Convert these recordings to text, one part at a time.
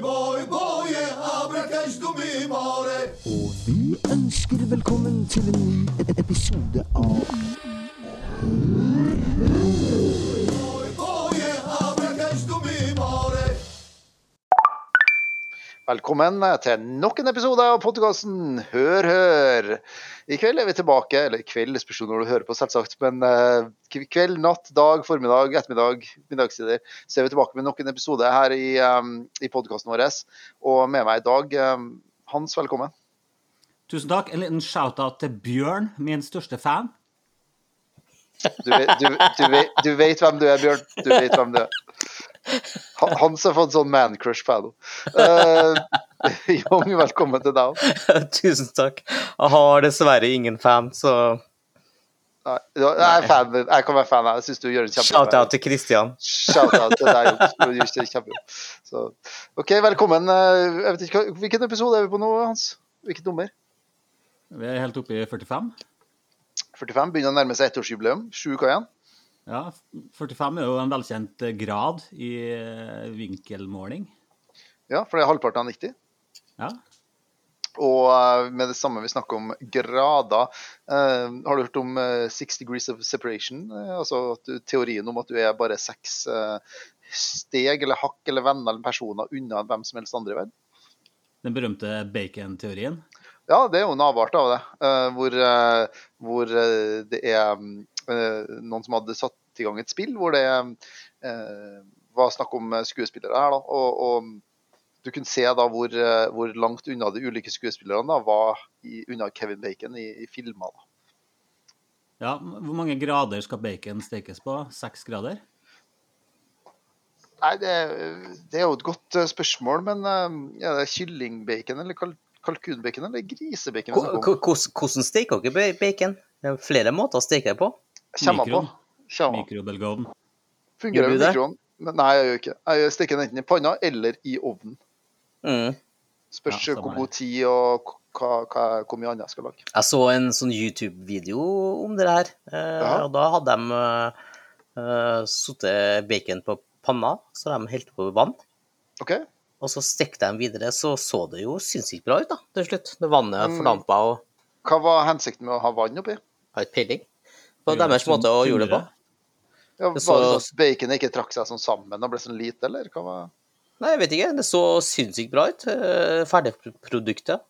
boy, boy, boy, abracash du mi more. Og vi ønsker velkommen til en ny e- episode av Velkommen til nok en episode av podkasten Hør, hør. I kveld er vi tilbake, eller i kveld, spørs når du hører på, selvsagt. Men eh, kveld, natt, dag, formiddag, ettermiddag, middagstider, så er vi tilbake med nok en episode her i, um, i podkasten vår. Og med meg i dag, um, Hans, velkommen. Tusen takk. En liten shout-out til Bjørn, min største fan. Du, du, du, du, vet, du vet hvem du er, Bjørn. Du vet hvem du er. Han- Hans har fått sånn man-crush på deg nå. Eh, Jong, velkommen til deg. Tusen takk. Jeg har dessverre ingen fan, så Nei, jeg er fan, jeg kan være fan. Jeg syns du gjør en kjempejobb. shout-out til Christian. Shout-out til deg, Jon. Du gjør en kjempejobb. Så, OK, velkommen. Eh, Jeg vet ikke, Hvilken episode er vi på nå, Hans? Hvilket nummer? Vi er helt oppe i 45. 45? Begynner å nærme seg ettårsjubileum. Sju uker igjen. Ja, 45 er jo en velkjent eh, grad i eh, vinkelmåling. Ja, for det er halvparten av 90. Ja. Og eh, med det samme vi snakker om grader eh, Har du hørt om eh, six degrees of separation? Eh, altså du, teorien om at du er bare seks steg eller hakk eller venner eller personer unna hvem som helst andre i verden? Den berømte bacon-teorien. Ja, det er jo en avart av det. hvor hvor det er mm, noen som hadde satt i gang et spill hvor det eh, var snakk om eh, skuespillere her. da, og, og du kunne se da hvor, eh, hvor langt unna de ulike skuespillerne da var i, unna Kevin Bacon i, i filmer. da. Ja, Hvor mange grader skal bacon stekes på? Seks grader? Nei, det, det er jo et godt eh, spørsmål, men det er det kyllingbacon eller kal kalkunbacon eller grisebacon? Hvordan steker dere bacon? Det er flere måter å steke det på. Kommer an på. Mikrobølgeovn. Fungerer det det? mikroen? Men Nei, jeg gjør ikke. Jeg stikker den enten i panna eller i ovnen. Mm. Spørs Ja, hvor god tid og hva, hva, hvor mye annet jeg skal lage. Jeg så en sånn YouTube-video om det her, eh, Ja. og da hadde de eh, satt bacon på panna, så de helte på vann. Okay. Og så stekte de videre, så så det jo sinnssykt bra ut da, til slutt. Det vannet Mm. fordampa og Hva var hensikten med å ha vann oppi? har ikke peiling. På deres måte å gjøre det på. Ja, var det sånn at baconet ikke trakk seg sånn sammen og ble sånn lite, eller? Hva var... Nei, jeg vet ikke. Det så sinnssykt bra ut. eh, Ferdigproduktet.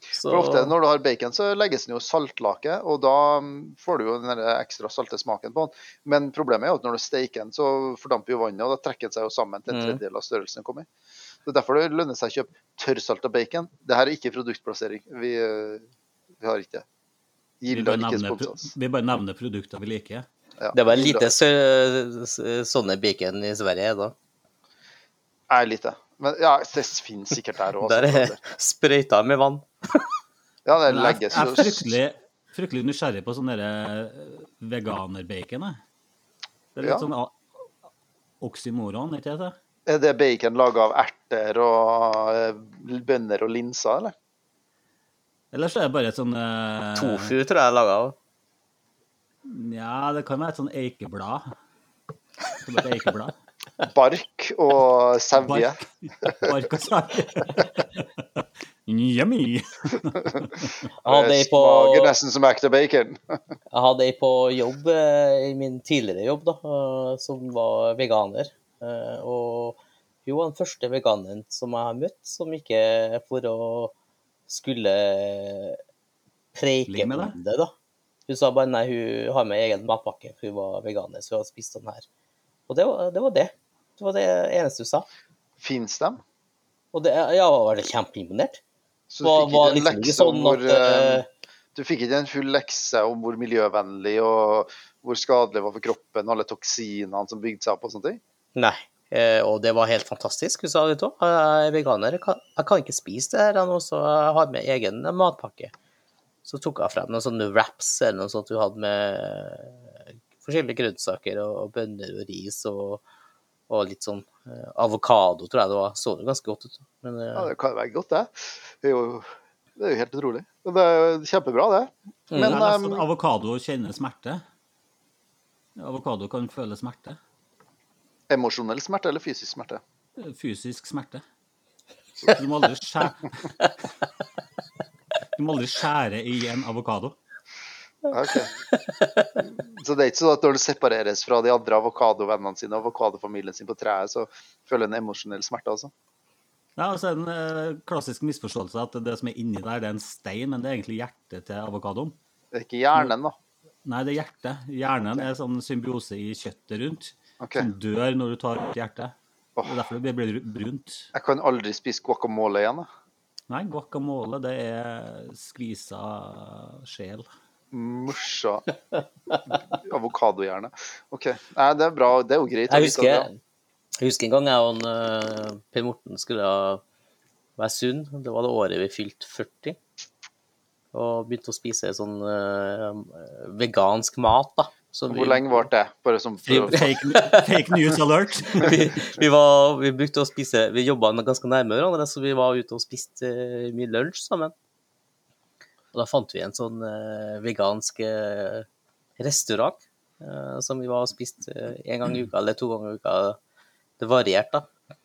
Så For ofte når du har bacon, så legges den jo saltlake, og da mm, får du jo den ekstra salte smaken på den. Men problemet er jo at når du steiker den, så fordamper jo vannet, og da trekker den seg jo sammen til en Mm. tredjedel av størrelsen den kom i. Det er derfor det lønner seg å kjøpe tørrsalta bacon. Det her er ikke produktplassering. Vi, eh, vi har ikke det. Vi bare, pro- vi bare nevner produkter vi liker. Ja, det var lite sø- sånne bacon i Sverige da. Nei, lite. Men ja, det finnes sikkert der òg. Der er sprøyta med vann. Ja, det legges jeg er fryktelig, fryktelig nysgjerrig på sånn veganerbacon. Det er litt Ja. sånn oksymoron, ikke det? Er det bacon laga av erter og eh, bønner og linser, eller? Eller så er det bare et sånn uh... Tofu tror jeg er laga av. Ja, det kan være et sånn eikeblad. Som et eikeblad. Bark og sevje. Bark, bark og sevje. Yummy! Jeg Det på, smaker nesten som ekte bacon. jeg hadde ei på jobb, eh, i min tidligere jobb, da, eh, som var veganer. Eh, Og hun var den første veganeren som jeg har møtt, som ikke for å skulle preike om det, da. Hun sa bare nei, hun har med egen matpakke, for hun var veganer, så hun hadde spist den her. Og det var det. var det. Det var det eneste hun sa. Fins de? Og det, ja, jeg var kjempeimponert. Så Var, du fikk var ikke en liksom lekse sånn hvor at eh, Du fikk ikke en full lekse om hvor miljøvennlig og hvor skadelig det var for kroppen, alle toksinene som bygde seg opp og sånne ting? Nei, og det var helt fantastisk. Hun sa det òg. Jeg er veganer, jeg kan, jeg kan ikke spise det her nå, så jeg har med egen matpakke. Så tok jeg frem noen sånne wraps eller noe sånt hun hadde med forskjellige grønnsaker og, og bønner og ris og, og litt sånn eh, avokado, tror jeg det var. Så det ganske godt ut. Men eh, Ja, Det kan jo være godt, det. Det er jo, det er jo helt utrolig. Det er jo kjempebra, det. Mm. Men har lest um, avokado kjenner smerte. Avokado kan føle smerte. Emosjonell smerte eller fysisk smerte? Fysisk smerte. Du må aldri skjære Du må aldri skjære i en avokado. ok. så det er ikke sånn at når du separeres fra de andre avokadovennene sine og avokadofamilien sin på treet, så føler du en emosjonell smerte, altså? Ja, altså en eh, klassisk misforståelse at det som er inni der, det er en stein, men det er egentlig hjertet til avokadoen. Det er ikke hjernen, da. Nei, det er hjertet. Hjernen er sånn symbiose i kjøttet rundt, Ok. som dør når du tar ut hjertet. Oh. Det er derfor det blir brunt. Jeg kan aldri spise guacamole igjen. Da. Nei, guacamole, det er skvisa sjel. Musja avokadohjerne. OK. Nei, det er bra. Det er jo greit. Jeg husker, jeg husker en gang jeg og eh, Per Morten skulle være sunn. Det var det året vi fylte 40. Og begynte å spise sånn eh, vegansk mat, da. Som Hvor lenge varte det? Bare som Fake, fake news alert. vi, vi, var, vi brukte å spise Vi jobba ganske nærme hverandre, så vi var ute og spiste eh, mye lunsj sammen. Og da fant vi en sånn uh, vegansk uh, restaurant uh, som vi var og spiste en gang i uka eller to ganger i uka. Det varierte, da.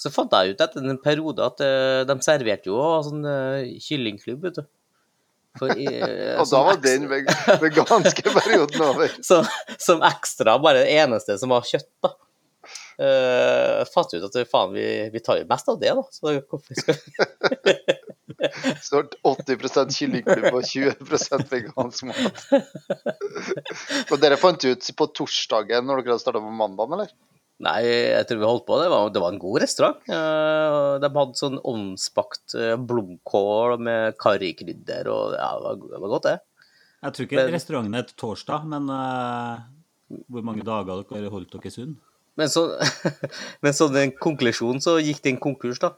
Så fant jeg ut etter en periode at de serverte jo sånn kyllingklubb, vet du. I, eh, Og da var den veganske perioden over. som, som ekstra bare det eneste som var kjøtt, da. Uh, fant ut at faen, vi, vi tar jo mest av det, da. Så hvorfor skal vi Så 80% kyllingklubb og 20% vegansk mat. Og dere fant ut på torsdagen når dere hadde starta på mandagen, eller? Nei, jeg tror vi holdt på. Det var, det var en god restaurant. Eh, de hadde sånn ovnsbakt uh, blomkål med karrikrydder og ja, det var, det var godt, det. Jeg tror ikke Men- restauranten het Torsdag, men uh, hvor mange dager dere holdt dere sunn? Men så, men så den konklusjonen, så gikk det en konkurs, da.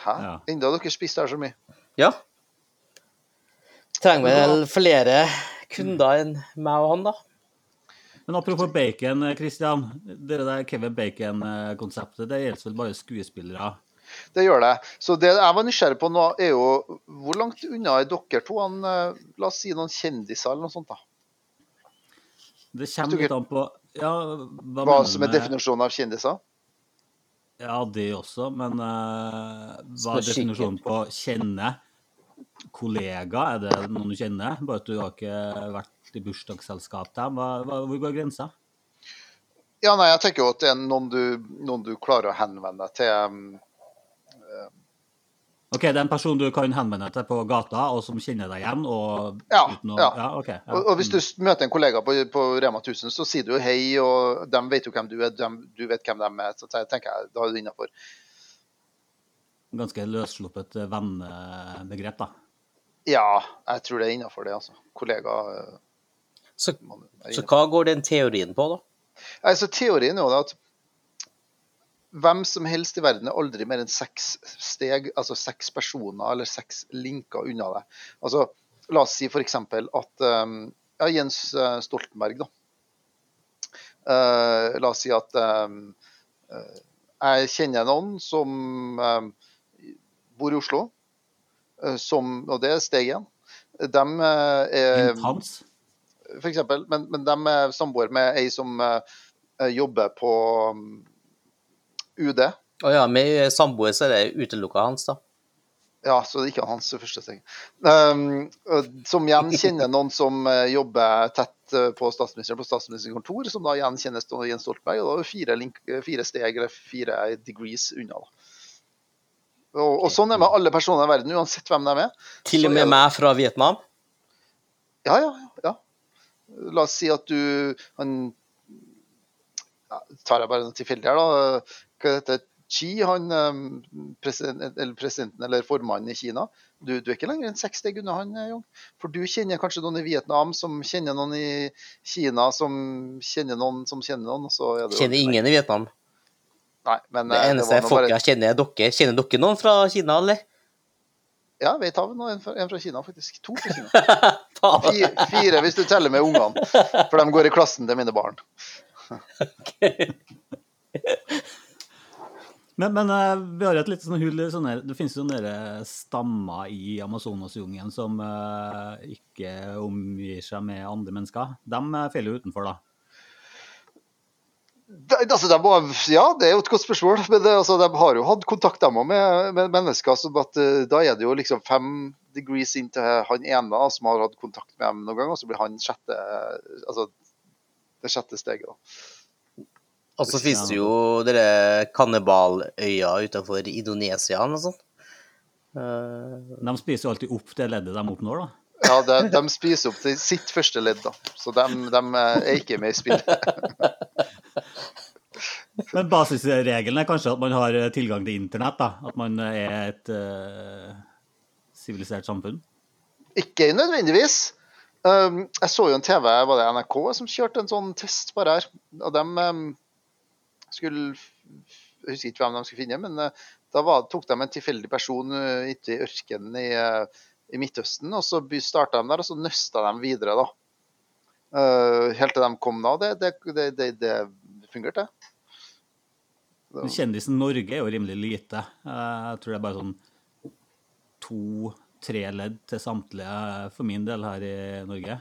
Hæ? Ja. Enda dere spiste her så mye. Ja. Trenger vel flere kunder enn meg og han, da. Men apropos bacon, Christian. Det der Kevin Bacon-konseptet, det gjelder vel bare skuespillere? Det gjør det. Så det jeg var nysgjerrig på nå, er jo hvor langt unna er dere to? Han, eh, la oss si noen kjendiser eller noe sånt, da. Det kommer litt an på ja, hva, Hva mener som er definisjonen av kjendiser? Ja, det også, men uh, hva er definisjonen på kjenne? Kollega, er det noen du kjenner? Bare at du har ikke vært i bursdagsselskap der. Hvor går grensa? Ja, nei, jeg tenker jo at det er noen du, noen du klarer å henvende til. um, Ok, det er en person du kan henvende til på gata, og som kjenner deg igjen? Og Ja, å, ja. ja, okay, Ja. Og, og hvis du møter en kollega på, på Rema 1000, så sier du hei, og de vet jo hvem du er, dem- du vet hvem de er. Så tenker jeg, da er du innafor. Ganske løssluppet eh, vennebegrep, da. Ja, jeg tror det er innafor det, altså. Kollega eh, Så, så hva går den teorien på, da? Altså, teorien er jo at hvem som helst i verden er aldri mer enn seks steg, altså seks personer eller seks linker unna deg. Altså, la oss si f.eks. at um, ja, Jens eh, Stoltenberg, da. Uh, la oss si at um, eh, jeg kjenner noen som um, bor i Oslo, uh, som, og det er steg én. De er Hint Hans? For eksempel, men, men de er samboer med ei som eh, jobber på UD. Å ja, med samboer så er det utelukka hans, da. Ja, så det er ikke hans første steg. Um, som igjen kjenner noen som eh, jobber tett eh, på statsministeren på statsministerens kontor, som da igjen kjenner Sto- Jens Stoltenberg. Og da er fire, link, fire steg eller fire degrees unna. Da. Og, og sånn er det med alle personer i verden, uansett hvem de er. Til og med meg fra Vietnam. Ja, ja, ja. La oss si at du han, ja, Tar jeg bare noe tilfeldig her, da. Hva heter det? Xi, han eh, president, eller presidenten eller formannen i Kina. Du, du er ikke lenger enn seks steg unna han, Jung. For du kjenner kanskje noen i Vietnam som kjenner noen i Kina som kjenner noen som kjenner noen. Så det Kjenner ingen i Vietnam. Nei, men Det eh, eneste var nå bare, kjenner, er dere. Kjenner dere noen fra Kina, eller? Ja, vi tar nå, en fra, en fra Kina, faktisk. To fra Kina. Fire, fire hvis du teller med ungene. For de går i klassen til mine barn. Men, men eh, vi har et litt sånn hull sånne, Det finnes jo sånne stammer i Amazonasjungelen som uh, ikke omgir seg med andre mennesker. De eh, faller jo utenfor, da. Det, altså, de må, ja, det er jo et godt spørsmål. Men det, altså, de har jo hatt kontakt dem med, med mennesker. Så at, eh, da er det jo liksom fem degrees inn til han ene da, som har hatt kontakt med dem noen gang, og så blir han sjette Altså det sjette steget. da. Og så finnes det jo dere kannibaløya utenfor Indonesia eller noe sånt. Uh, De spiser jo alltid opp det leddet de oppnår, da. Ja, de, de spiser opp til sitt første ledd, da. Så de, de er ikke med i spillet. Men basisregelen er kanskje at man har eh, tilgang til internett, da. At man er et sivilisert sivilisert samfunn. Ikke nødvendigvis. Um, jeg så jo en TV, var det NRK som kjørte en sånn test bare her. Og de um, skulle Jeg husker ikke hvem de skulle finne, men uh, da var, tok de en tilfeldig person uh, ute i ørkenen i, uh, i Midtøsten, og så starta de der, og så nøsta de videre, da. Uh, helt til de kom da. Det, det, det, det, det fungerte, det. Så. Kjendisen Norge er jo rimelig lite. Eh, Jeg tror det er bare sånn to-tre ledd til samtlige for min del her i Norge.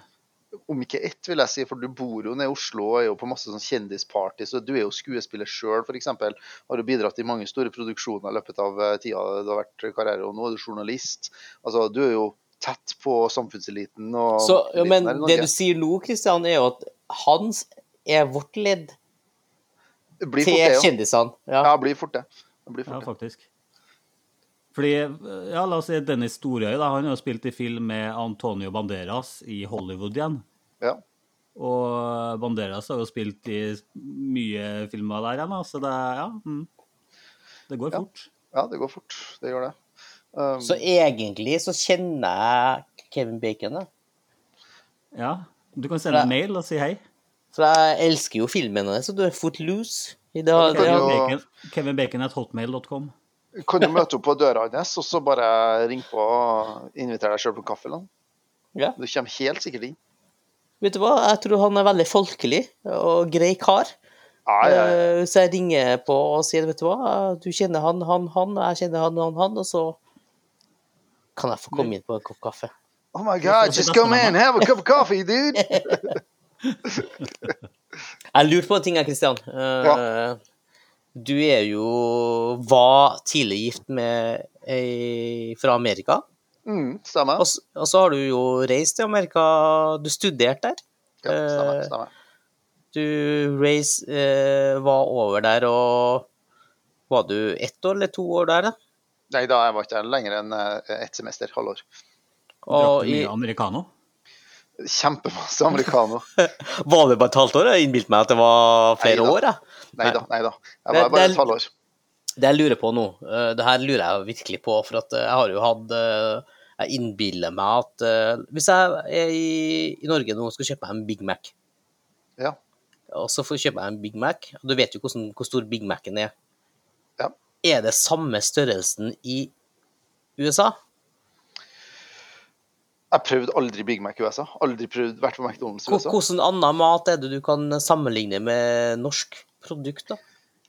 om ikke ett, vil jeg si, for du bor jo nede i Oslo og er jo på masse sånn kjendisparty, så du er jo skuespiller sjøl, f.eks. Har jo bidratt i mange store produksjoner i løpet av eh, tida du har vært karriere, og nå er du journalist. Altså, du er jo tett på samfunnseliten og Så, ja, men det du sier nå, Kristian, er jo at hans er vårt ledd blir til fort det, ja. kjendisene. Ja. Ja, blir fort det. det, blir Ja, fort ja, faktisk. Fordi, ja, la oss si Dennis Storøy, da, han har jo spilt i film med Antonio Banderas i Hollywood igjen. Ja. Og Banderas har jo spilt i mye filmer der igjen, så det, ja, mm. det går Ja. fort. ja, det går fort. Det gjør det. Um, Så egentlig så kjenner jeg Kevin Bacon, da. Ja, du kan sende en mail og si hei. For jeg elsker jo filmen hennes, så du er footloose. I det, Ja, det det, jo- Kevin Bacon, Kevin Bacon at hotmail.com. kan du møte opp på døra hans, og så bare ringe på og invitere deg sjøl på kaffe? Ja. Du kommer helt sikkert inn. Vet du hva, jeg tror han er veldig folkelig og grei kar. Ja, ja, ja. Eh, Så jeg ringer på og sier, vet du hva, du kjenner han, han, han, og jeg kjenner han, han, han, og så kan jeg få komme inn på en kopp kaffe. Oh my god, just come in, have a cup of coffee, dude! Jeg lurte på en ting, Kristian. Ja. Du er jo var tidlig gift med ei fra Amerika. Mm, stemmer. Og, og så har du jo reist til Amerika. Du studerte der. Ja, stemmer, eh, stemmer. Du reis, eh, var over der, og var du ett år eller to år der? da? Nei da, jeg var ikke der lenger enn eh, ett semester, halvår. Drakk Og du i, mye americano? Kjempemasse amerikaner. var det bare et halvt år? Jeg innbilte meg at det var flere Neida. år. Jeg. Nei da, nei da. Jeg Det- var bare det halvt et halvår. Det jeg lurer på nå, eh, det her lurer jeg virkelig på, for at eh, jeg har jo hatt eh, Jeg innbiller meg at hvis jeg er i, i Norge nå og skal kjøpe meg en Big Mac, Ja. og så får jeg kjøpe meg en Big Mac, og du vet jo hvordan, hvor stor Big Mac-en er. Ja. Er det samme størrelsen i USA? Jeg prøvde aldri Big Mac i USA. Aldri prøvd vært på McDonald's i USA. Hvordan annen mat er det du kan sammenligne med norsk produkt, da?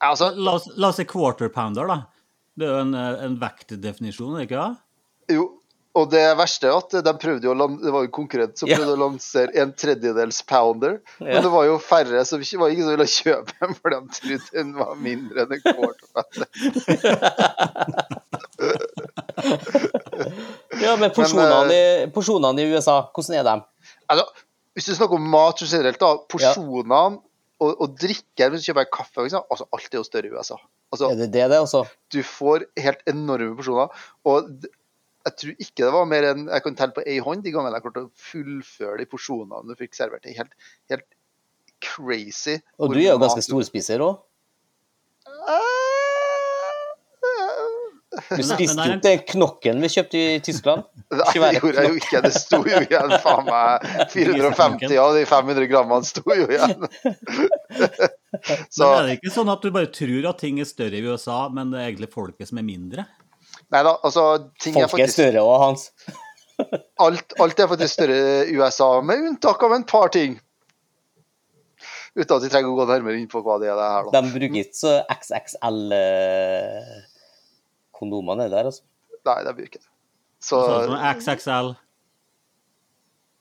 Altså, La oss, la oss si quarter pounder, da. Det er jo en, eh, en vektdefinisjon, ikke sant? jo, og det verste er at de prøvde jo å det var jo konkurrent som Ja. prøvde å lansere en tredjedels pounder. Ja. Men det var jo færre, som ikke, var ingen som ville kjøpe den, for de trodde den var mindre enn en quarter pounder. Ja, men porsjonene, i, porsjonene i USA, hvordan er de? Altså, hvis du snakker om mat generelt, da, porsjonene og, og drikke Hvis du kjøper en kaffe, liksom, altså alt er jo større i USA. Altså, Er det det, det også? du får helt enorme porsjoner. Og jeg tror ikke det var mer enn jeg kan telle på ei hånd de gangene jeg klarte å fullføre de porsjonene du fikk servert. Det er helt, helt crazy. Og du er jo ganske storspiser òg. Du spiste jo en- den knokken vi kjøpte i Tyskland. Nei, det gjorde jeg jo ikke. Det sto jo igjen faen meg 450 av de 500 grammene sto jo igjen. Så Men er det ikke sånn at du bare tror at ting er større i USA, men det er egentlig folket som er mindre? Nei da, altså ting er Folk er faktisk større òg, Hans. alt, alt er faktisk større i USA, med unntak av en par ting. Uten at vi trenger å gå nærmere inn på hva det er det her, da. De bruker ikke så XXL-kondomene der, altså. Nei, det blir ikke det. Så Sånn som XXL.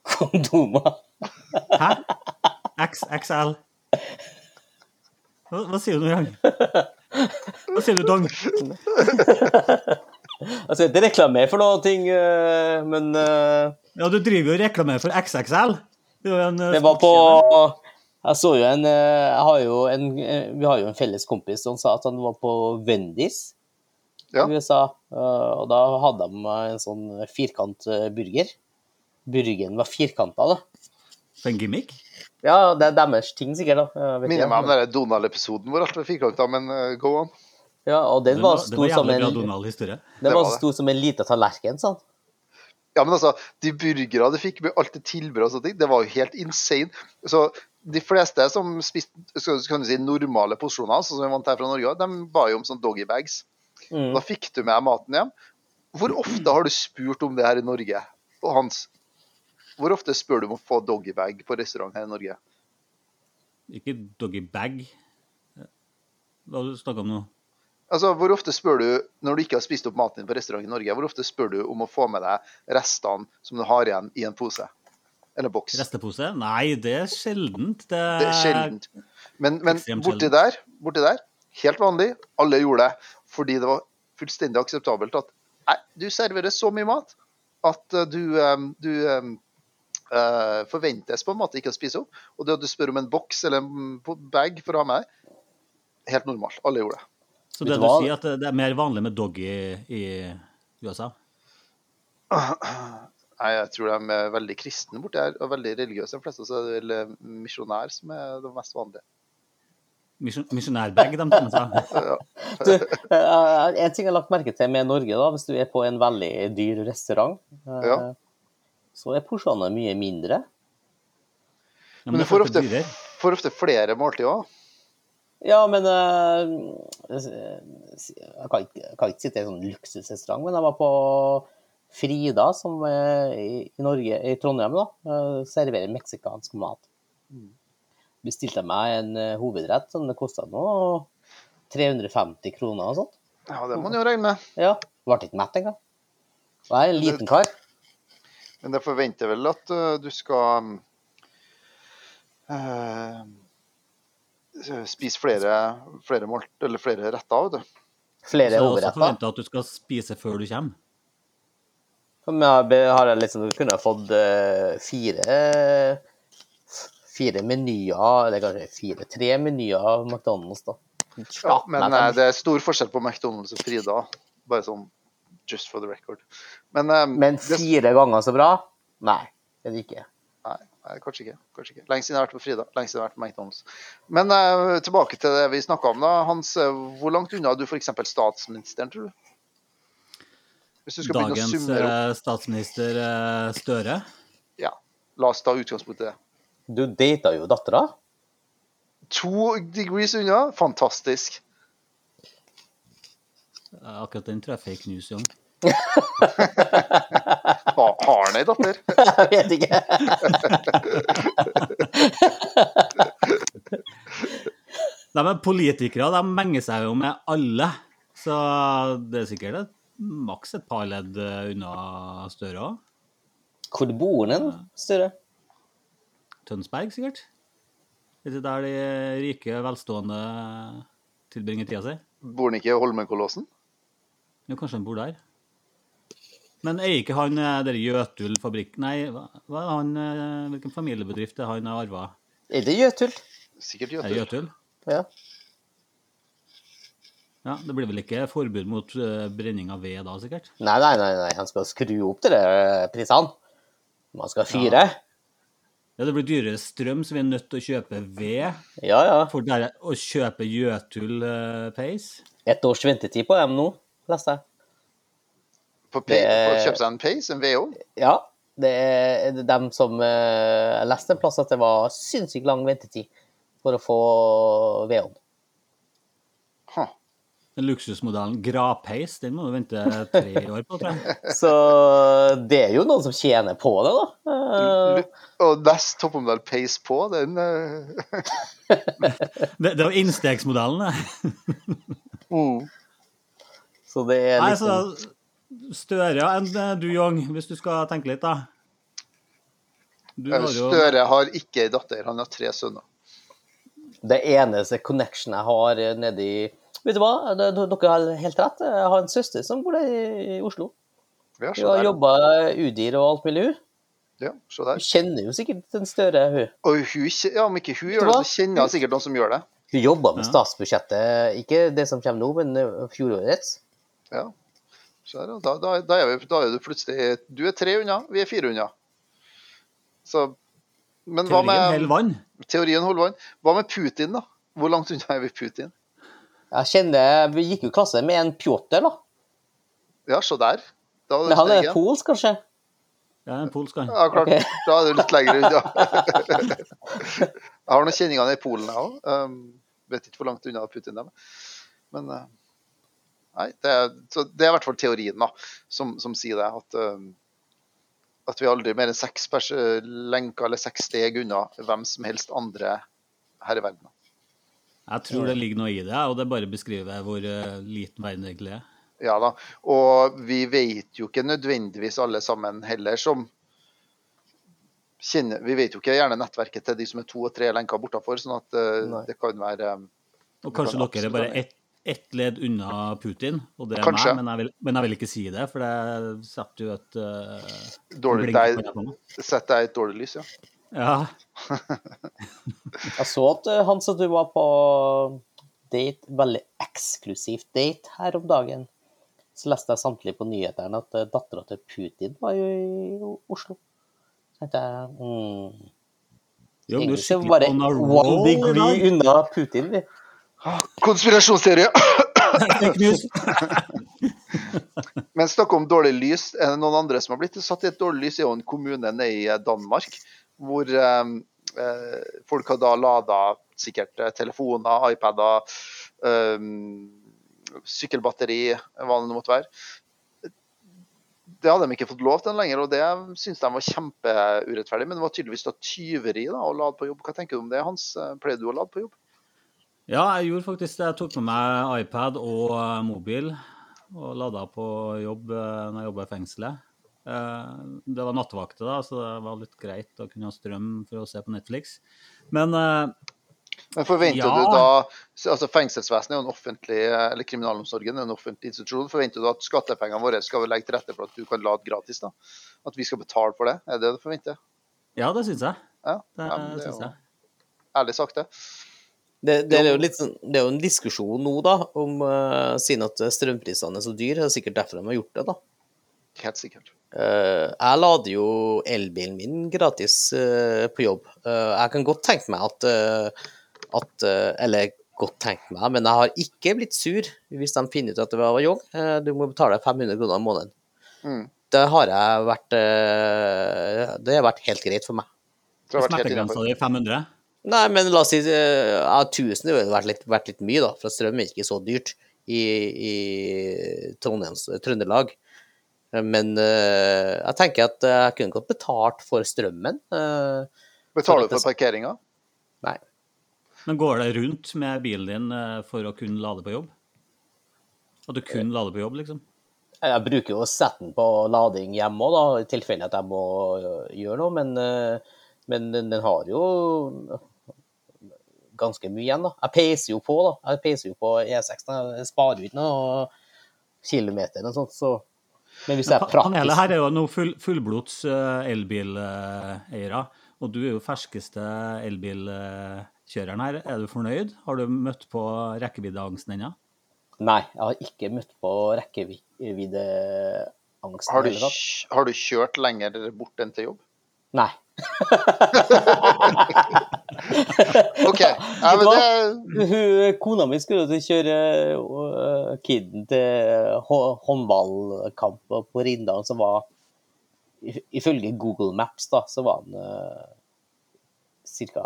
Kondomer. Hæ? XXL. Hva, hva sier du nå, igjen? Hva sier du, Dong? Altså, ikke reklamerer for noe, ting, eh, men eh, Ja, du driver jo og reklamerer for XXL. Det, var, en, eh, det var på. Jeg så jo en Jeg har jo en Vi har jo en felles kompis som sa at han var på Wendy's Ja. USA, eh, og da hadde de en sånn firkant eh, burger. Burgeren var firkanta, da. For en gimmick? Ja, det er deres ting, sikkert. da. Minner meg om den Donald-episoden hvor alt var firkanta, men eh, go on. Ja, og den var stor var som jævlig bra en Donald-historie. Den Det var stor som en liten tallerken, sånn. Ja, men altså, de burgerne de fikk med alt det tilbudet og sånne ting, det var jo helt insane. Så de fleste som spiste kan du si, normale porsjoner, sånn som vi vant her fra Norge, de ba jo om sånn doggybags. Mm. Da fikk du med maten hjem. Hvor ofte har du spurt om det her i Norge? Og Hans, hvor ofte spør du om å få doggybag på restaurant her i Norge? Ikke doggybag Hva har du om nå? Altså, Hvor ofte spør du, når du ikke har spist opp maten din på restaurant i Norge, hvor ofte spør du om å få med deg restene som du har igjen i en pose? Eller boks? Restepose? Nei, det er sjeldent. Det, Det er sjeldent. Men, men borti der, borti der, helt vanlig, alle gjorde det fordi det var fullstendig akseptabelt at nei, du serverer så mye mat at eh, du, du eh, eh, forventes på en måte ikke å spise opp. Og det at du spør om en boks eller en bag for å ha med deg, helt normalt. Alle gjorde det. Så det du sier, at det er mer vanlig med doggy i USA? Nei, jeg tror de er veldig kristne borti her, og veldig religiøse. De fleste så er det vel eh, misjonær som er det mest vanlige. Misjon- Misjonærbag, de tar med seg. Du, en ting jeg har lagt merke til med Norge, da, hvis du er på en veldig dyr restaurant, eh, Ja. så er porsjonene mye mindre. Ja, Men det du får ofte, får ofte flere måltider òg. Ja, men eh, jeg kan ikke, jeg kan ikke sitte i en sånn luksusrestaurant, men jeg var på Frida, som er i, i Norge, i Trondheim, da, eh, serverer meksikansk mat. Bestilte meg en eh, hovedrett som det kosta nå 350 kroner og sånt. Ja, det må man jo regne med. Ja, ble ikke mett engang. Og jeg er en liten kar. Men jeg forventer vel at øh, du skal uh, spise flere, flere, målt, eller flere retter. Vet du. Flere Så jeg også forventer at du skal spise før du kommer. Men jeg har jeg liksom, kunne jeg fått uh, fire fire menyer, eller kanskje fire, tre menyer av McDonald's, da. Ja, men Nei, øh, det er stor forskjell på McDonald's og Frida. Bare sånn just for the record. Men, um, Men det, fire ganger så bra? Nei, det er det ikke. nei, nei, kanskje ikke. Kanskje ikke. Lenge siden jeg har vært på Frida. Lenge siden jeg har vært på McDonald's. Men uh, tilbake til det vi snakka om. da. Hans, hvor langt unna er du f.eks. statsministeren, tror du? Hvis du skal begynne å Dagens opp. eh, statsminister eh, Støre. Ja, la oss ta utgangspunkt i det. Du data jo dattera. To degrees unna. Fantastisk. Akkurat den tror jeg er fake news, Jon. Ha, har han ei datter? Jeg vet ikke. Nei, men Politikere de menger seg jo med alle, så det er sikkert et, maks et par ledd unna Støre òg. Hvor bor den, Støre? Tønsberg, sikkert. Er det der de rike, velstående tilbringer tida si? Bor han ikke i Holmenkollåsen? Jo, kanskje han bor der. Men eier ikke han eh, der Jøtul fabrikk... Nei, hva, er han, eh, hvilken familiebedrift er han har arva? Er det Jøtul? Sikkert Er det Jøtul. Jøtul? Ja. Ja, Det blir vel ikke forbud mot eh, brenning av ved da, sikkert? Nei, nei, nei, nei, han skal skru opp de prisene. Man skal fyre. Ja, Det blir dyrere strøm, så vi er nødt til å kjøpe ved Ja, ja. for der å kjøpe Jøtul eh. Et års ventetid på dem nå, leste jeg. På, Det- på å kjøpe seg en Pace, en VO. Ja, det er dem som eh, Jeg leste en plass at det var sinnssykt lang ventetid for å få vedovn. Den luksusmodellen Grapeis, den må du vente tre år på, tror jeg. Så det er jo noen som tjener på det, da. Eh, Og nest toppmodell Pace på, den eh, Det, det var innstegsmodellen, det. Så det er Nei, liksom så Støre enn eh, du, Young, hvis du skal tenke litt, da. Du har jo Støre har ikke ei datter, han har tre sønner. Det eneste connection jeg har eh, nede i Vet du hva, dere har helt rett. Jeg har en søster som bor der i Oslo. Ja, Hun har jobba UDIR og alt mulig, hun. Ja, se Hun kjenner jo sikkert den Støre, hun. Og hun, ja, om ikke hun gjør det, så kjenner hun sikkert noen som gjør det. Hun jobber med statsbudsjettet, ikke det som kommer nå, men eh, fjorårets. Ja. Så der, da, da, da, er vi, da er du plutselig Du er tre unna, vi er fire unna. Så Men hva Teorien med vann. Teorien holder vann. Hva med Putin, da? Hvor langt unna er vi Putin? Jeg kjenner, Vi gikk jo i klasse med en Pjotr, da. Ja, se der. Da er Men han er polsk, kanskje? Ja, en polsk han. Ja, klart. Okay. Da er du litt lenger unna. jeg har noen kjenninger nede i Polen, jeg òg. Um, vet ikke hvor langt unna Putin er. Men uh, nei, det er, så det er i hvert fall teorien da, som, som sier det. At, um, at vi aldri mer enn seks lenker eller seks steg unna hvem som helst andre her i verden. Jeg tror det ligger noe i det, og det bare beskriver hvor eh, liten verden egentlig er. Ja da. Og vi vet jo ikke nødvendigvis alle sammen heller som kjenner Vi vet jo ikke gjerne nettverket til de som er to og tre lenker bortafor, sånn at uh, Nei. det kan være um, Og kanskje kan dere er bare ett ett ledd unna Putin, og det er Kanskje. meg, men jeg, vil, men jeg vil ikke si det, for det setter jo et uh, dårlig deg. Setter deg et dårlig lys, ja. Ja. Jeg så at Hans han sa du var på date, veldig eksklusivt date her om dagen. Så leste jeg samtidig på nyhetene at dattera til Putin var jo i Oslo. Så tenkte jeg mm, Jo, du Egentlig så bare on a one roll i degree unna Putin. vi. Konspirasjonsteori! Men snakk om dårlig lys. Er det noen andre som har blitt satt i et dårlig lys? Er en kommune nede i eh, Danmark hvor um, eh, folk har da lada sikkert eh, telefoner, iPader, um, sykkelbatteri, hva det måtte være. Det hadde de ikke fått lov til lenger, og det syns de var kjempeurettferdig. Men det var tydeligvis da tyveri da, å lade på jobb. Hva tenker du om det, Hans? Pleier du å lade på jobb? Ja, jeg gjorde faktisk det. Jeg tok med meg iPad og eh, mobil og lada på jobb når jeg jobba i fengselet. Eh, Det var nattevakter, da, så det var litt greit å kunne ha strøm for å se på Netflix. Men eh, Men forventer Ja. du da altså Fengselsvesenet er jo en offentlig, eller kriminalomsorgen er en offentlig institusjon. Forventer du at skattepengene våre skal legge til rette for at du kan lade gratis? da? At vi skal betale for det? Er det det du forventer? ja, det syns jeg. Ja, Det ja, det syns jeg. ærlig sagt, det. Det, det, er jo litt sånn, det er jo en diskusjon nå, da, om uh, siden at strømprisene er så dyre. Det er sikkert derfor de har gjort det, da. Helt sikkert. Eh, jeg lader jo elbilen min gratis eh, på jobb. Eh, jeg kan godt tenke meg at, eh, at Eller godt tenke meg, men jeg har ikke blitt sur hvis de finner ut at det var jobb. Eh, du må betale 500 kroner i måneden. Mm. Det har jeg vært Det har vært helt greit for meg. Det har vært helt Smertegrensa di er 500. Nei, men la oss si ja, 1000 har vært litt, vært litt mye, da, for strøm er ikke så dyrt i, i Trondheims, Trøndelag. Eh, Men eh, jeg tenker at jeg kunne godt betalt for strømmen. eh, Betaler du for parkeringa? nei. Men går det rundt med bilen din for å kunne lade på jobb? At du kun lader på jobb, liksom? Jeg bruker jo å sette den på lading hjemme òg, i tilfelle at jeg må gjøre noe. Men, men den, har jo ganske mye igjen, da. Jeg peiser jo på, da. Jeg peiser jo på E6. da. Jeg sparer jo ikke noe kilometer eller noe sånt, så Men hvis det er praktisk Panelet her er jo noe full, fullblods eh, elbileiere, og du er jo ferskeste elbilkjøreren her. Er du fornøyd? Har du møtt på rekkeviddeangsten ennå? Nei, jeg har ikke møtt på rekkeviddeangsten Har, du har du kjørt lenger bort enn til jobb? Nei. OK. Ja, men det, Hun, kona mi skulle jo kjøre øh, kiden til håndballkamp på Rindal, som var Ifølge Google Maps, da, så var han uh, ca.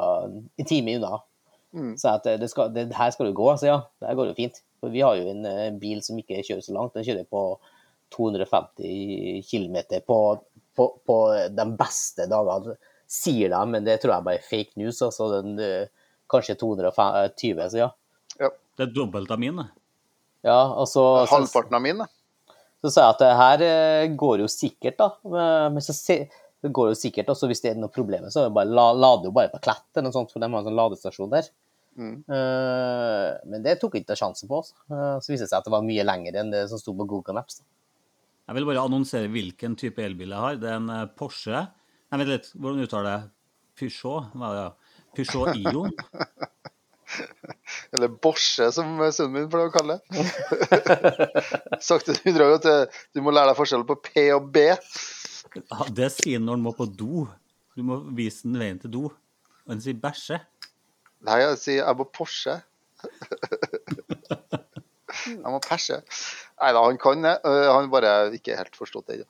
en time unna. Mm. Så at det, det, skal, det her skal du gå, så ja, det her går jo fint. For vi har jo en uh, bil som ikke kjører så langt. Den kjører på 250 km på, på, på de beste dagene, sier de, men det tror jeg bare er fake news. Altså den, eh, kanskje 220, så ja. Det er dobbelt av min. det. ja og så, så, halvparten av mine. så sa jeg at det her eh, går jo sikkert, da. Men så se, det går jo sikkert, også hvis det er noe problem, så det bare, la, lader jo bare på Klett eller noe sånt, for de har en sånn ladestasjon der. Mm. Eh, men det tok ikke sjansen på. altså. Eh, så viste det seg at det var mye lenger enn det som sto på Google Maps. da. Jeg vil bare annonsere hvilken type elbil jeg har. Det er en Porsche. Jeg vent litt, hvordan uttaler jeg Peugeot? Hva er det? ja? Peugeot Ion. Eller borsje, som sønnen min pleier å kalle det. 100 ganger at eh, du må lære deg forskjellen på P og B. Ja, Det sier han når han må på do. Du må vise den veien til do. Og han sier bæsje. Nei, jeg sier jeg må Porsche. Jeg må perse. Nei da, han kan det. øh, Han bare ikke helt forstått det ennå.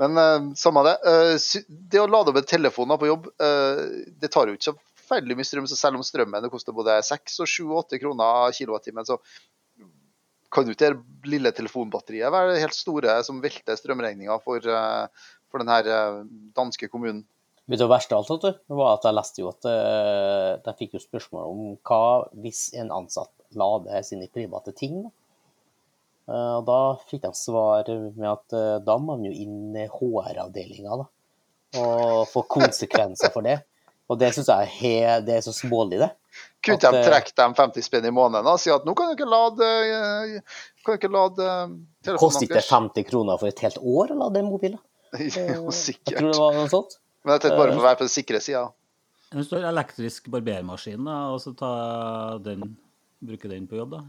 Men uh, samme det. Uh, Det å lade opp en telefon på jobb, uh, det tar jo ikke så forferdelig mye strøm. Så selv om strømmen koster både 6 og 7 8 kroner kilowattimen, så kan jo ikke det lille telefonbatteriet være helt store som velter strømregninga for, uh, for den her øh, danske kommunen. Vet du hva verst av alt? Det var at jeg leste jo at de fikk jo spørsmål om hva hvis en ansatt lader sine private ting. da? Eh, Og da fikk de svar med at eh, da må man jo inn i HR-avdelinga da, og få konsekvenser for det. Og det syns jeg he, det er så smålig, det. Kunne At, de eh, trekke dem 50 spenn i måneden og si at nå kan du ikke lade, kan du ikke lade telefonen Koster ikke det 50 kroner for et helt år å lade en mobil? Jo, sikkert. Jeg tror det var noe sånt. Men dette er bare for å være på den sikre sida. Hvis du har elektrisk barbermaskin, da, og så ta den, bruke den på jobb, da.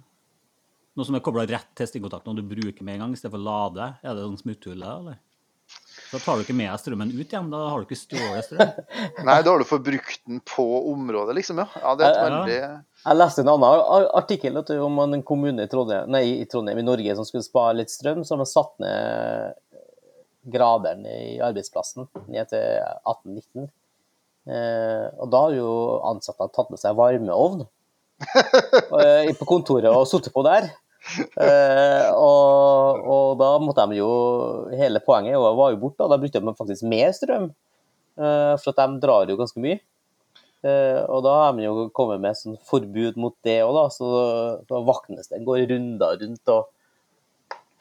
Noe som er kobla rett til stikkontakten, og du bruker med en gang, i stedet for å lade. Er det sånn smutthull, eller? Da tar du ikke med strømmen ut igjen, da har du ikke stjålet strøm. Nei, da har du forbrukt den på området, liksom, ja. Ja, det er et Ja. veldig Jeg leste en annen artikkel du, om en kommune i Trondheim, nei, i Trondheim i Norge som skulle spare litt strøm, så har de satt ned graderen i arbeidsplassen ned til 18-19. Eh, og da har jo ansatte tatt med seg varmeovn eh, på kontoret og sittet på der. Eh, og, og da måtte de jo Hele poenget var jo borte, og da brukte de faktisk mer strøm. Eh, for at de drar jo ganske mye. Eh, og da har de jo kommet med sånn forbud mot det òg, da. Så, da vaknes den, går runder rundt og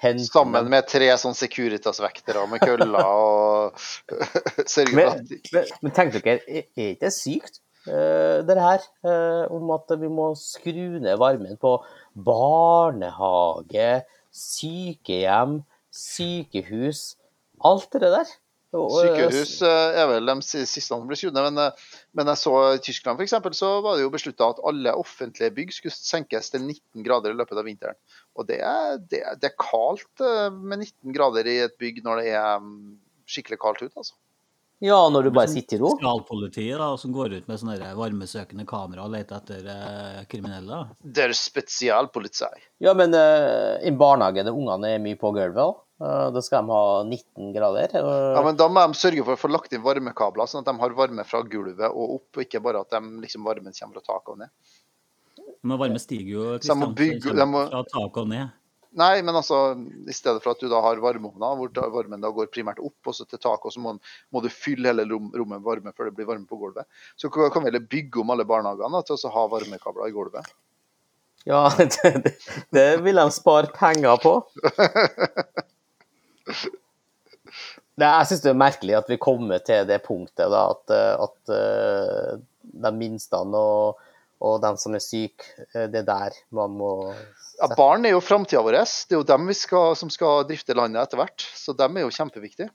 henter Sammen med tre sånn Securitas-vektere med køller og sørger for at men, men tenk dere, er er ikke det sykt, eh, det her? eh, om at vi må skru ned varmen på barnehage, sykehjem, sykehus. Alt det der. Og- Sykehus eh, er vel de siste som blir skrudd ned, men, eh, men jeg så i Tyskland for eksempel, så var det jo beslutta at alle offentlige bygg skulle senkes til 19 grader i løpet av vinteren. Og det er, det det er kaldt eh, med 19 grader i et bygg når det er mm, skikkelig kaldt ute, altså. Ja, når du bare sitter i ro. Spesialpolitiet da, som går ut med sånne varmesøkende kamera og leter etter eh, kriminelle. Det er spesialpoliti. Ja, men eh, i barnehagen der ungene er mye på gulvet, uh, da skal de ha 19 grader. eh, Ja, men Da må de sørge for å få lagt inn varmekabler, sånn at de har varme fra gulvet og opp, og ikke bare at de, liksom, varmen kommer fra taket og ned. Men varme stiger jo, Kristian, de må bygge- de må- Fra taket og ned. Nei, men altså, i stedet for at du da har varmeovna, hvor varmen da går primært opp og så til taket, og så må, må du fylle hele rom, rommet med varme før det blir varme på gulvet. Så kan vi heller bygge om alle barnehagene til å ha varmekabler i gulvet. Ja, det, det, vil de spare penger på. Det, jeg syns det er merkelig at vi kommer til det punktet da, at, at eh, de minste og, og de som er syke, eh, det er der man må Ja, Barn er jo framtida vår. Det er jo dem vi skal, som skal drifte landet etter hvert. Så dem er jo kjempeviktige.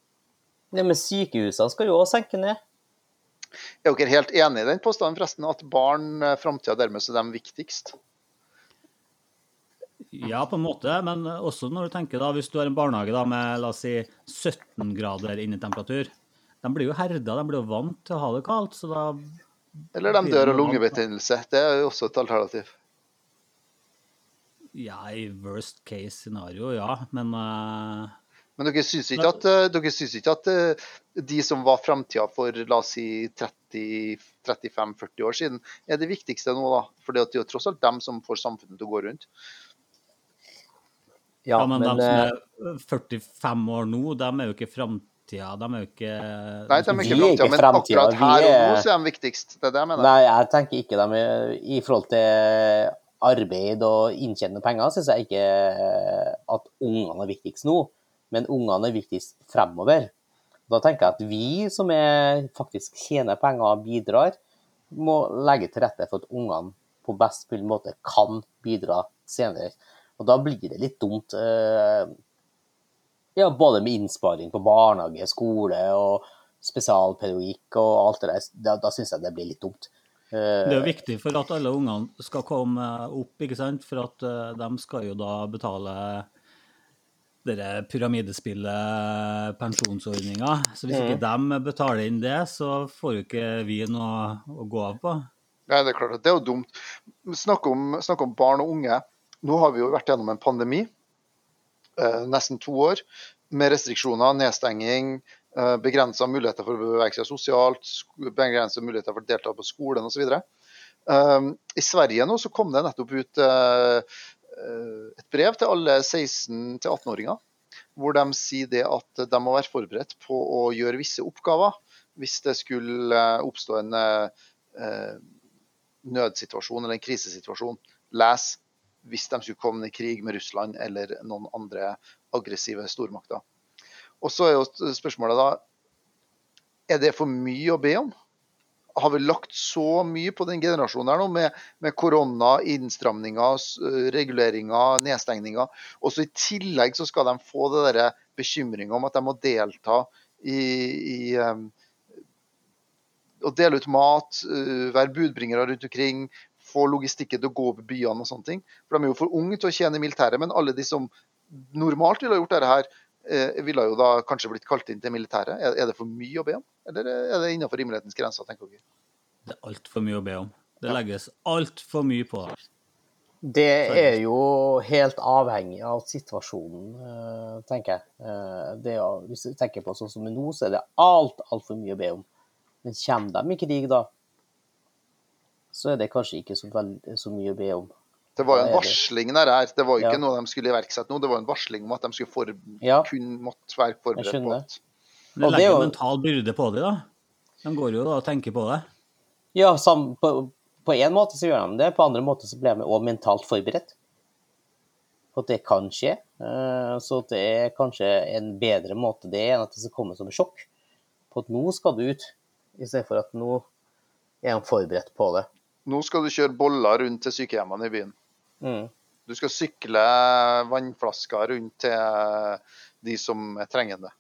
Ja, men sykehusene skal jo også senke ned. Er dere helt enig i den påstanden, forresten? At barn framtida, dermed er dem viktigst? Ja, på en måte, men også når du tenker da, hvis du har en barnehage da med la oss si 17 grader innetemperatur, de blir jo herda, de blir jo vant til å ha det kaldt, så da Eller de dør av lungebetennelse. Det er jo også et alternativ. Ja, i worst case scenario, ja, men uh, Men dere syns ikke at, eh, dere syns ikke at eh, de som var framtida for la oss si 30-35-40 år siden, er det viktigste nå, da? For det er jo tross alt dem som får samfunnet til å gå rundt. ja, Ja, men, men, de som eh, er 45 år nå, de er jo ikke framtida, de er jo ikke Nei, de er ikke framtida, men akkurat her og nå så er de viktigst. Det er det jeg mener. Nei, jeg tenker ikke de er I forhold til arbeid og inntjene penger, syns jeg ikke at ungene er viktigst nå. Men ungene er viktigst fremover. Da tenker jeg at vi som er, faktisk tjener penger og bidrar, må legge til rette for at ungene på best mulig måte kan bidra senere. Og da blir det litt dumt. eh, Ja, både med innsparing på barnehage, skole og spesialpedagogikk og alt det der. Da, da syns jeg det blir litt dumt. Eh, Det er jo viktig for at alle ungene skal komme opp, ikke sant? For at eh, de skal jo da betale dere pyramidespillet, pensjonsordninga. Så hvis ikke de betaler inn det, så får jo ikke vi noe å gå av på. Nei, det er klart at det er jo dumt. Snakk om, snakk om barn og unge. Nå har vi jo vært gjennom en pandemi, eh, nesten to år, med restriksjoner, nedstenging, eh, begrensa muligheter for å bevege seg sosialt, begrensa muligheter for å delta på skolen osv. Um, I Sverige nå så kom det nettopp ut eh, eh, et brev til alle 16-18-åringer, hvor de sier det at de må være forberedt på å gjøre visse oppgaver hvis det skulle eh, oppstå en eh, eh, nødsituasjon eller en krisesituasjon. Les hvis de skulle komme i krig med Russland eller noen andre aggressive stormakter. Og så er jo spørsmålet da Er det for mye å be om? Har vi lagt så mye på den generasjonen her nå, med, med korona, innstramninger, reguleringer, nedstengninger. Og så i tillegg så skal de få det der bekymringa om at de må delta i, i um, å dele ut mat, uh, være budbringere rundt omkring, få logistikken til å gå opp byene og sånne ting. For de er jo for unge til å tjene i militæret, men alle de som normalt ville ha gjort dette her, eh, ville jo da kanskje blitt kalt inn til militæret. Er, er det for mye å be om, eller er det innenfor rimelighetens grenser, tenker dere? Det er altfor mye å be om. Det legges altfor mye på det. Det er jo helt avhengig av situasjonen, eh, tenker jeg. Eh, Det, er- hvis du tenker på sånn som nå, så er det alt, altfor mye å be om. Men kommer de i krig da, så er det kanskje ikke så, veldig, så mye å be om. Det var jo en varsling der her. Det var jo ikke Ja. noe de skulle iverksette nå, det var en varsling om at de skulle for, Ja. kun måtte være forberedt på at Det Og det er legger jo- mental byrde på dem, da. De går jo da og tenker på det. Ja, sam, på, én en måte så gjør de det, på andre måter så blir de også mentalt forberedt. På at det kan skje. Eh, Så det er kanskje en bedre måte det enn at det skal komme som et sjokk. På at nå skal du ut, i stedet for at nå er de forberedt på det. nå skal du kjøre boller rundt til sykehjemmene i byen. Mm. Du skal sykle vannflasker rundt til de som trenger det.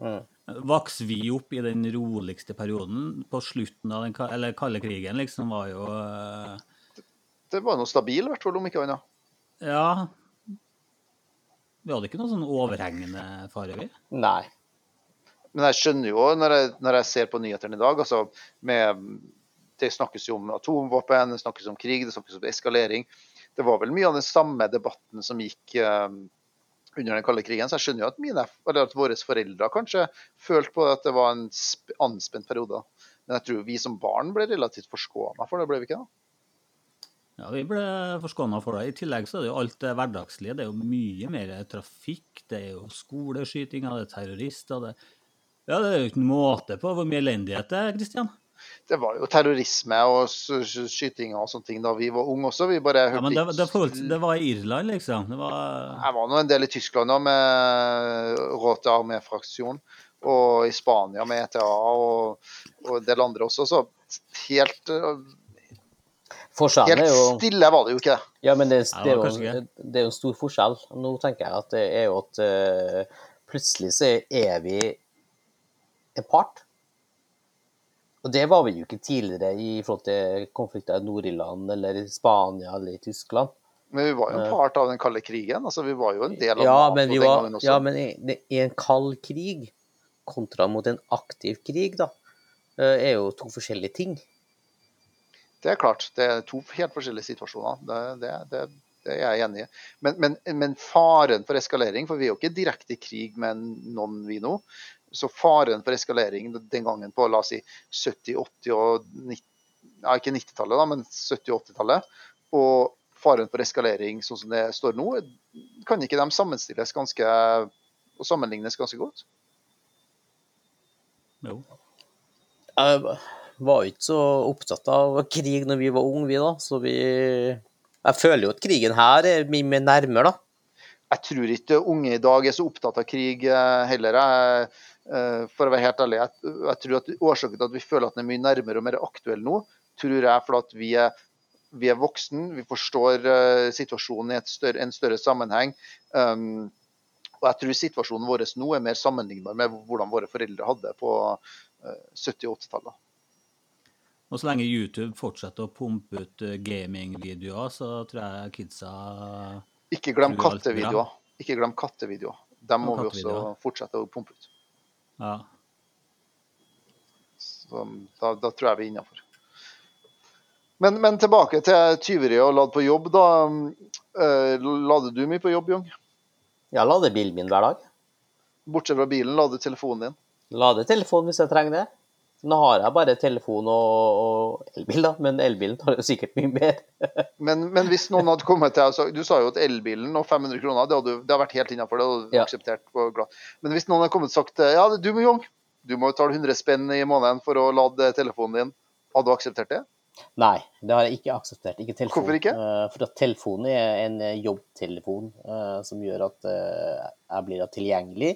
Mm. Vokste vi opp i den roligste perioden på slutten av den eller kalde krigen, liksom, var jo det, Det var noe stabil, i hvert fall, om ikke annet. Ja. Vi hadde ikke noe sånn overhengende fare, vi. Nei. Men jeg skjønner jo, når jeg, når jeg ser på nyhetene i dag, altså med Det snakkes jo om atomvåpen, det snakkes om krig, det snakkes om eskalering. Det var vel mye av den samme debatten som gikk eh, under den kalde krigen. Så jeg skjønner jo at, mine, eller at våre foreldre kanskje følte på at det var en sp- anspent periode. Men jeg tror vi som barn ble relativt forskåna for det, ble vi ikke? da? Ja, Vi ble forskåna for det. I tillegg så er det jo alt det hverdagslige. Det er jo mye mer trafikk. Det er jo skoleskytinger, det er terrorister. Det, ja, det er jo ikke en måte på hvor mye elendighet det er, Kristian. Det var jo terrorisme og skytinger og sånne ting da vi var unge også. Vi bare Ja, men det, det, følte, det var i Irland, liksom. Det var Jeg var nå en del i Tyskland da, med Råte Armé-fraksjon, og i Spania med ETA og, og en del andre også. Så helt, øh, Forskjellen helt er jo stille var det jo ikke. Ja, men det, det, det er jo, det er jo en stor forskjell. Nå tenker jeg at det er jo at uh, plutselig så er vi en part. Og det var vi jo ikke tidligere i forhold til konflikter i Nord-Irland eller i Spania eller i Tyskland. Men vi var jo en part av den kalde krigen. altså Vi var jo en del av Ja, NATO men, vi den var, gangen også. ja, men i en kald krig kontra mot en aktiv krig, da, eh, er jo to forskjellige ting. Det er klart. Det er to helt forskjellige situasjoner. Det, det, det, det er jeg enig i. Men, men, men faren for eskalering, for vi er jo ikke direkte i krig med noen vi nå. Så faren for eskalering den gangen på la oss si 70-, 80- og 90, ja, ikke 90-tallet, da, men 70- og 80-tallet, og faren for eskalering sånn som det står nå, kan ikke de sammenstilles ganske og sammenlignes ganske godt? Jo. Jeg var ikke så opptatt av krig når vi var unge, vi da. Så vi Jeg føler jo at krigen her er mye mer nærmere, da. Jeg tror ikke unge i dag er så opptatt av krig eh, heller. Jeg, for å være helt ærlig, jeg, jeg tror at årsaken til at vi føler at den er mye nærmere og mer aktuell nå, tror jeg er fordi at vi er vi er voksen, vi forstår uh, situasjonen i et større, en større sammenheng. Um, og jeg tror situasjonen vår nå er mer sammenlignbar med hvordan våre foreldre hadde på uh, 70- og 80-tallet. Og så lenge YouTube fortsetter å pumpe ut eh, gamingvideoer, så tror jeg kidsa Ikke glem kattevideoer. Ikke glem kattevideoer. Dem må vi også fortsette å pumpe ut. Ja. Så da, da tror jeg vi er innafor. Men, men tilbake til tyveri og lade på jobb. da. Eh, lader du mye på jobb, Jung? Jeg lader bilen min hver dag. Bortsett fra bilen, lader telefonen din. Lader telefonen hvis jeg trenger det. Nå har jeg bare telefon og, og elbil, da, men elbilen tar jo sikkert mye mer. Men, men hvis noen hadde kommet til deg sagt Du sa jo at elbilen og 500 kroner, det hadde, det hadde vært helt innafor. Det hadde du Ja. akseptert. glad. Men hvis noen hadde kommet og sagt ja, du Jung, du må betale 100 spenn i måneden for å lade telefonen din, hadde du akseptert det? Nei, det har jeg ikke akseptert. Ikke telefon. Hvorfor ikke? Eh, for at telefonen er en jobbtelefon eh, som gjør at eh, jeg blir tilgjengelig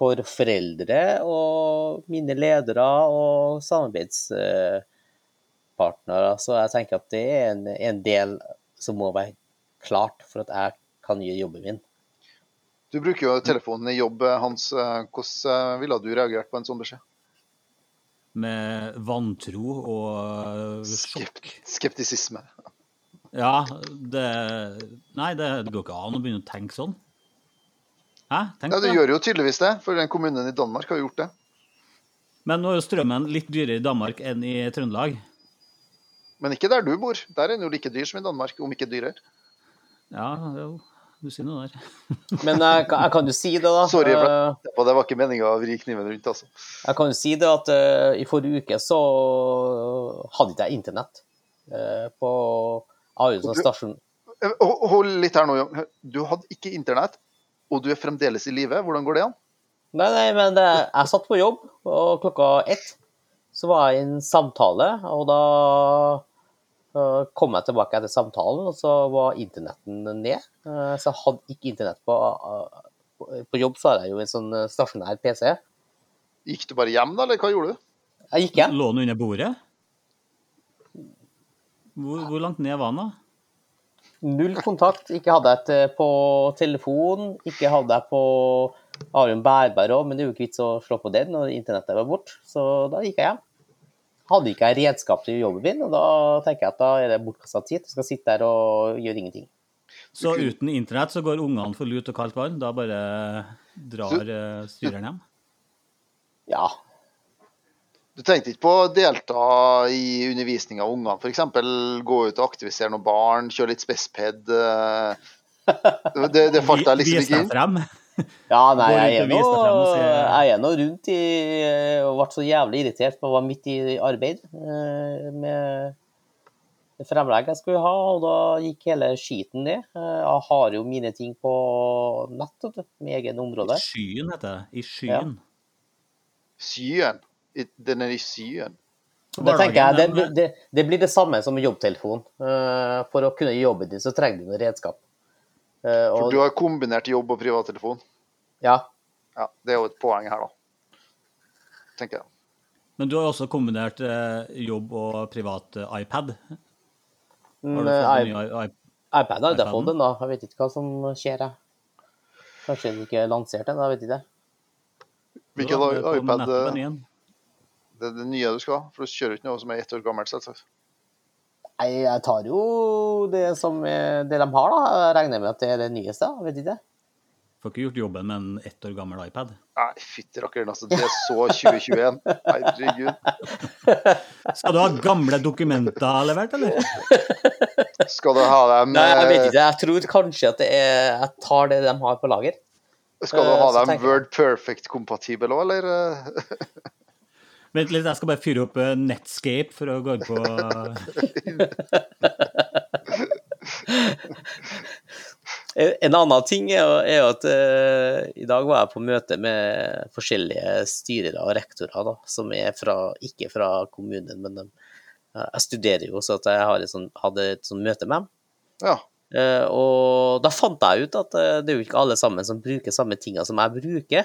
for foreldre og mine ledere og samarbeidspartnere. Så jeg tenker at det er en, en del som må være klart for at jeg kan gjøre jobben min. Du bruker jo telefonen i jobb, Hans. Eh, Hvordan eh, ville du reagert på en sånn beskjed? Med vantro og sjokk. Skeptisisme. Ja, det Nei, det, det går ikke an å begynne å tenke sånn. Hæ? Tenk Ja, det. gjør jo tydeligvis det, for den kommunen i Danmark har gjort det. Men nå er jo strømmen litt dyrere i Danmark enn i Trøndelag. Men ikke der du bor. Der er den jo like dyr som i Danmark, om ikke dyrere. Ja, jo, du sier noe der. Men jeg, kan- jeg kan jo si det, da. Sorry, Eh, ble- det var ikke meninga å vri kniven rundt, altså. Jeg kan jo si det at uh, i forrige uke så hadde ikke jeg internett uh, på Ahus Og stasjon. Eh, Hold litt her nå, Jon. Du hadde ikke internett, og du er fremdeles i live. Hvordan går det an? Nei, nei, men jeg satt på jobb, og klokka ett så var jeg i en samtale, og da eh, kom jeg tilbake etter samtalen, og så var internetten ned. Eh, så jeg hadde ikke internett på eh, på- jobb så har jeg jo en sånn stasjonær PC. Gikk du bare hjem, da, eller hva gjorde du? Jeg gikk hjem. Lå den under bordet? Hvor, hvor langt ned var den, da? Null kontakt. Ikke hadde jeg det på telefon, ikke hadde jeg på Arion bærbar òg, men det er jo ikke vits å slå på den når internettet var borte. Så da gikk jeg hjem. Hadde ikke jeg redskap til jobben min, og da tenker jeg at da er det bortkasta tid. Jeg skal sitte der og gjøre ingenting. Så uten internett så går ungene for lut og kaldt vann. Da bare drar eh, styreren hjem. Ja. Du tenkte ikke på å delta i undervisning av ungene, f.eks. gå ut og aktivisere noen barn, kjøre litt spesped? eh, Det, det falt deg liksom Vis ikke deg inn? frem. ja nei, jeg er nå jeg er nå rundt i og ble så jævlig irritert på å være midt i arbeid eh, med fremlegg jeg skulle ha, og da gikk hele skiten ned. Eh, Jeg har jo mine ting på nett, vet du, med egen område. I skyen, heter det. I skyen. Ja. I- Den er i Syen. Det tenker jeg, det, det, det blir det samme som jobbtelefon. Eh, For å kunne jobbe jobben din, så trenger du noe redskap. Og... For du har kombinert jobb og privattelefon. ja, Ja, det er jo et poeng her, da. Tenker jeg. Men du har også kombinert eh, jobb og privat eh, iPad. Har du fått I, ny i- i- iPad har jeg fått den, da. Jeg vet ikke hva som skjer, jeg. Kanskje den ikke er lansert ennå, jeg vet ikke. Hvilken iPad eh, på. Det er det nye du skal ha? For du kjører ikke noe som er ett år gammelt, selvsagt. Nei, jeg tar jo det som det de har, da. Jeg regner med at det er det nyeste. Jeg vet ikke. Får ikke gjort jobben med en ett år gammel iPad. Nei, fytti rakkeren, altså. Det er så 2021. Herregud. Skal du ha gamle dokumenter levert, eller? Skal du ha dem Nei, jeg vet eh, ikke. Jeg tror kanskje at det er Jeg tar det de har på lager. Skal du Eh, ha dem tenker Word Perfect-kompatible òg, eller? Vent litt, jeg skal bare fyre opp eh, Netscape for å gå inn på En annen ting er jo, er jo at uh, i dag var jeg på møte med forskjellige styrere og rektorer, da, som er fra, ikke fra kommunen, men de, jeg studerer jo, så at jeg har et sånt, hadde et sånt møte med dem. Ja. Uh, og da fant jeg ut at uh, det er jo ikke alle sammen som bruker samme tinga som jeg bruker.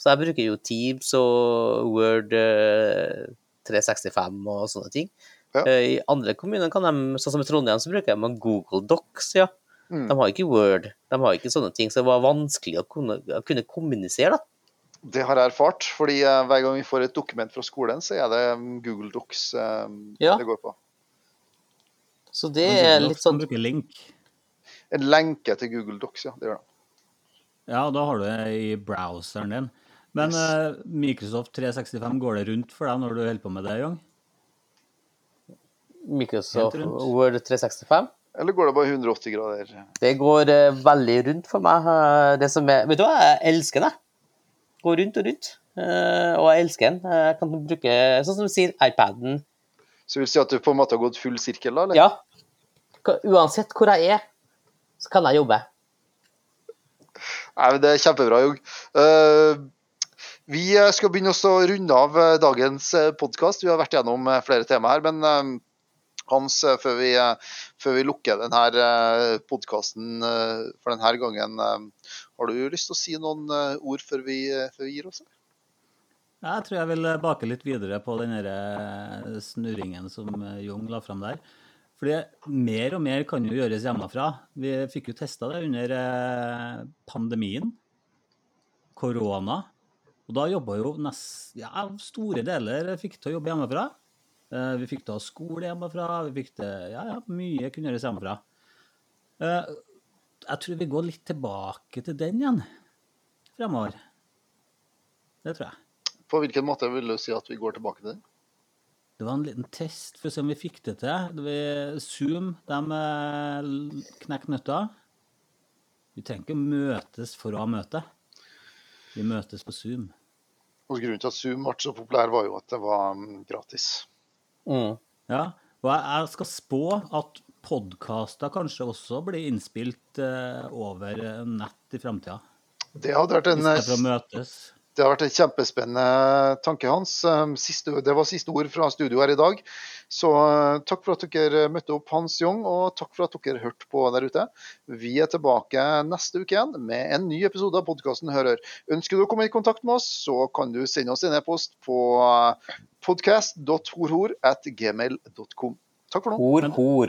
Så jeg bruker jo Teams og Word eh, 365 og sånne ting. Ja. Eh, I andre kommuner kan de, sånn som i Trondheim, så bruker de Google Docs, ja. Mm. De har ikke Word, de har ikke sånne ting, så det var vanskelig å kunne, å kunne kommunisere, da. Det har jeg erfart, fordi eh, hver gang vi får et dokument fra skolen, så er det mm, Google Docs eh, Ja. det går på. Så det er litt sånn bruker link. En lenke til Google Docs, ja. Det gjør det. Ja, da har du det i browseren din. Men Yes. eh, Microsoft 365, går det rundt for deg når du holder på med det, Young? Microsoft Word 365. Eller går det bare 180 grader? Det går uh, veldig rundt for meg. eh, Det som er, vet du hva, jeg elsker det. Går rundt og rundt. Uh, og jeg elsker den. Jeg kan bruke, sånn som du sier, iPaden. Så vil si at du på en måte har gått full sirkel, da? eller? Ja. Uansett hvor jeg er, så kan jeg jobbe. Nei, men Det er kjempebra, Jog. Eh, vi eh, skal begynne å runde av eh, dagens podkast. Vi har vært gjennom eh, flere temaer. Men eh, Hans, eh, før vi, eh, før vi lukker denne podkasten for denne gangen, eh, har du lyst til å si noen eh, ord før vi, eh, før vi gir oss? Jeg tror jeg vil bake litt videre på den eh, snurringen som eh, Jung la fram der. Fordi mer og mer kan jo gjøres hjemmefra. Vi fikk jo testa det under eh, pandemien. Korona. Og da jobba jo nest, ja, store deler fikk til å jobbe hjemmefra. Eh, Vi fikk til å ha skole hjemmefra. Vi fikk til, ja, ja, Mye kunne gjøres hjemmefra. Eh, Jeg tror vi går litt tilbake til den igjen fremover. Det tror jeg. På hvilken måte vil du si at vi går tilbake til den? Det var en liten test for å se om vi fikk det til. Zoom de knekker knekket nøtta. Vi trenger ikke møtes for å ha møte. Vi møtes på Zoom. Og Grunnen til at Zoom ble så populær, var jo at det var mm, gratis. Mm. Ja, og jeg, skal spå at podkaster kanskje også blir innspilt eh, over eh, nett i framtida. Det hadde vært en, det har vært en kjempespennende tanke, Hans. Um, Siste, det var siste ord fra studio her i dag. Så uh, takk for at dere møtte opp, Hans Jong, og takk for at dere hørte på der ute. Vi er tilbake neste uke igjen med en ny episode av podkasten Hører. Ønsker du å komme i kontakt med oss, så kan du sende oss en e-post på uh, podcast.horhor.gmail.com. Takk for nå. Hor, hor.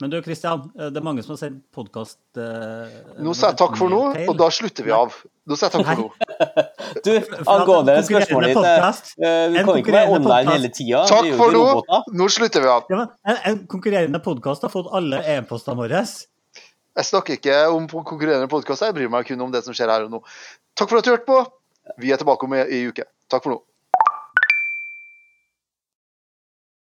Men du Kristian, eh, det er mange som har sendt podkast Nå sier jeg takk for nå, og da slutter vi av. Nå sier jeg takk for nå. Du, angående spørsmålet ditt eh, podcast. eh, Vi En kan ikke være online podcast. hele tida. Takk for nå. Nå slutter vi av. Ja, men en, en konkurrerende podkast har fått alle e-postene våre. Jeg snakker ikke om konkurrerende podkaster, jeg bryr meg kun om det som skjer her og nå. Takk for at du hørte på. Vi er tilbake om ei uke. Takk for nå.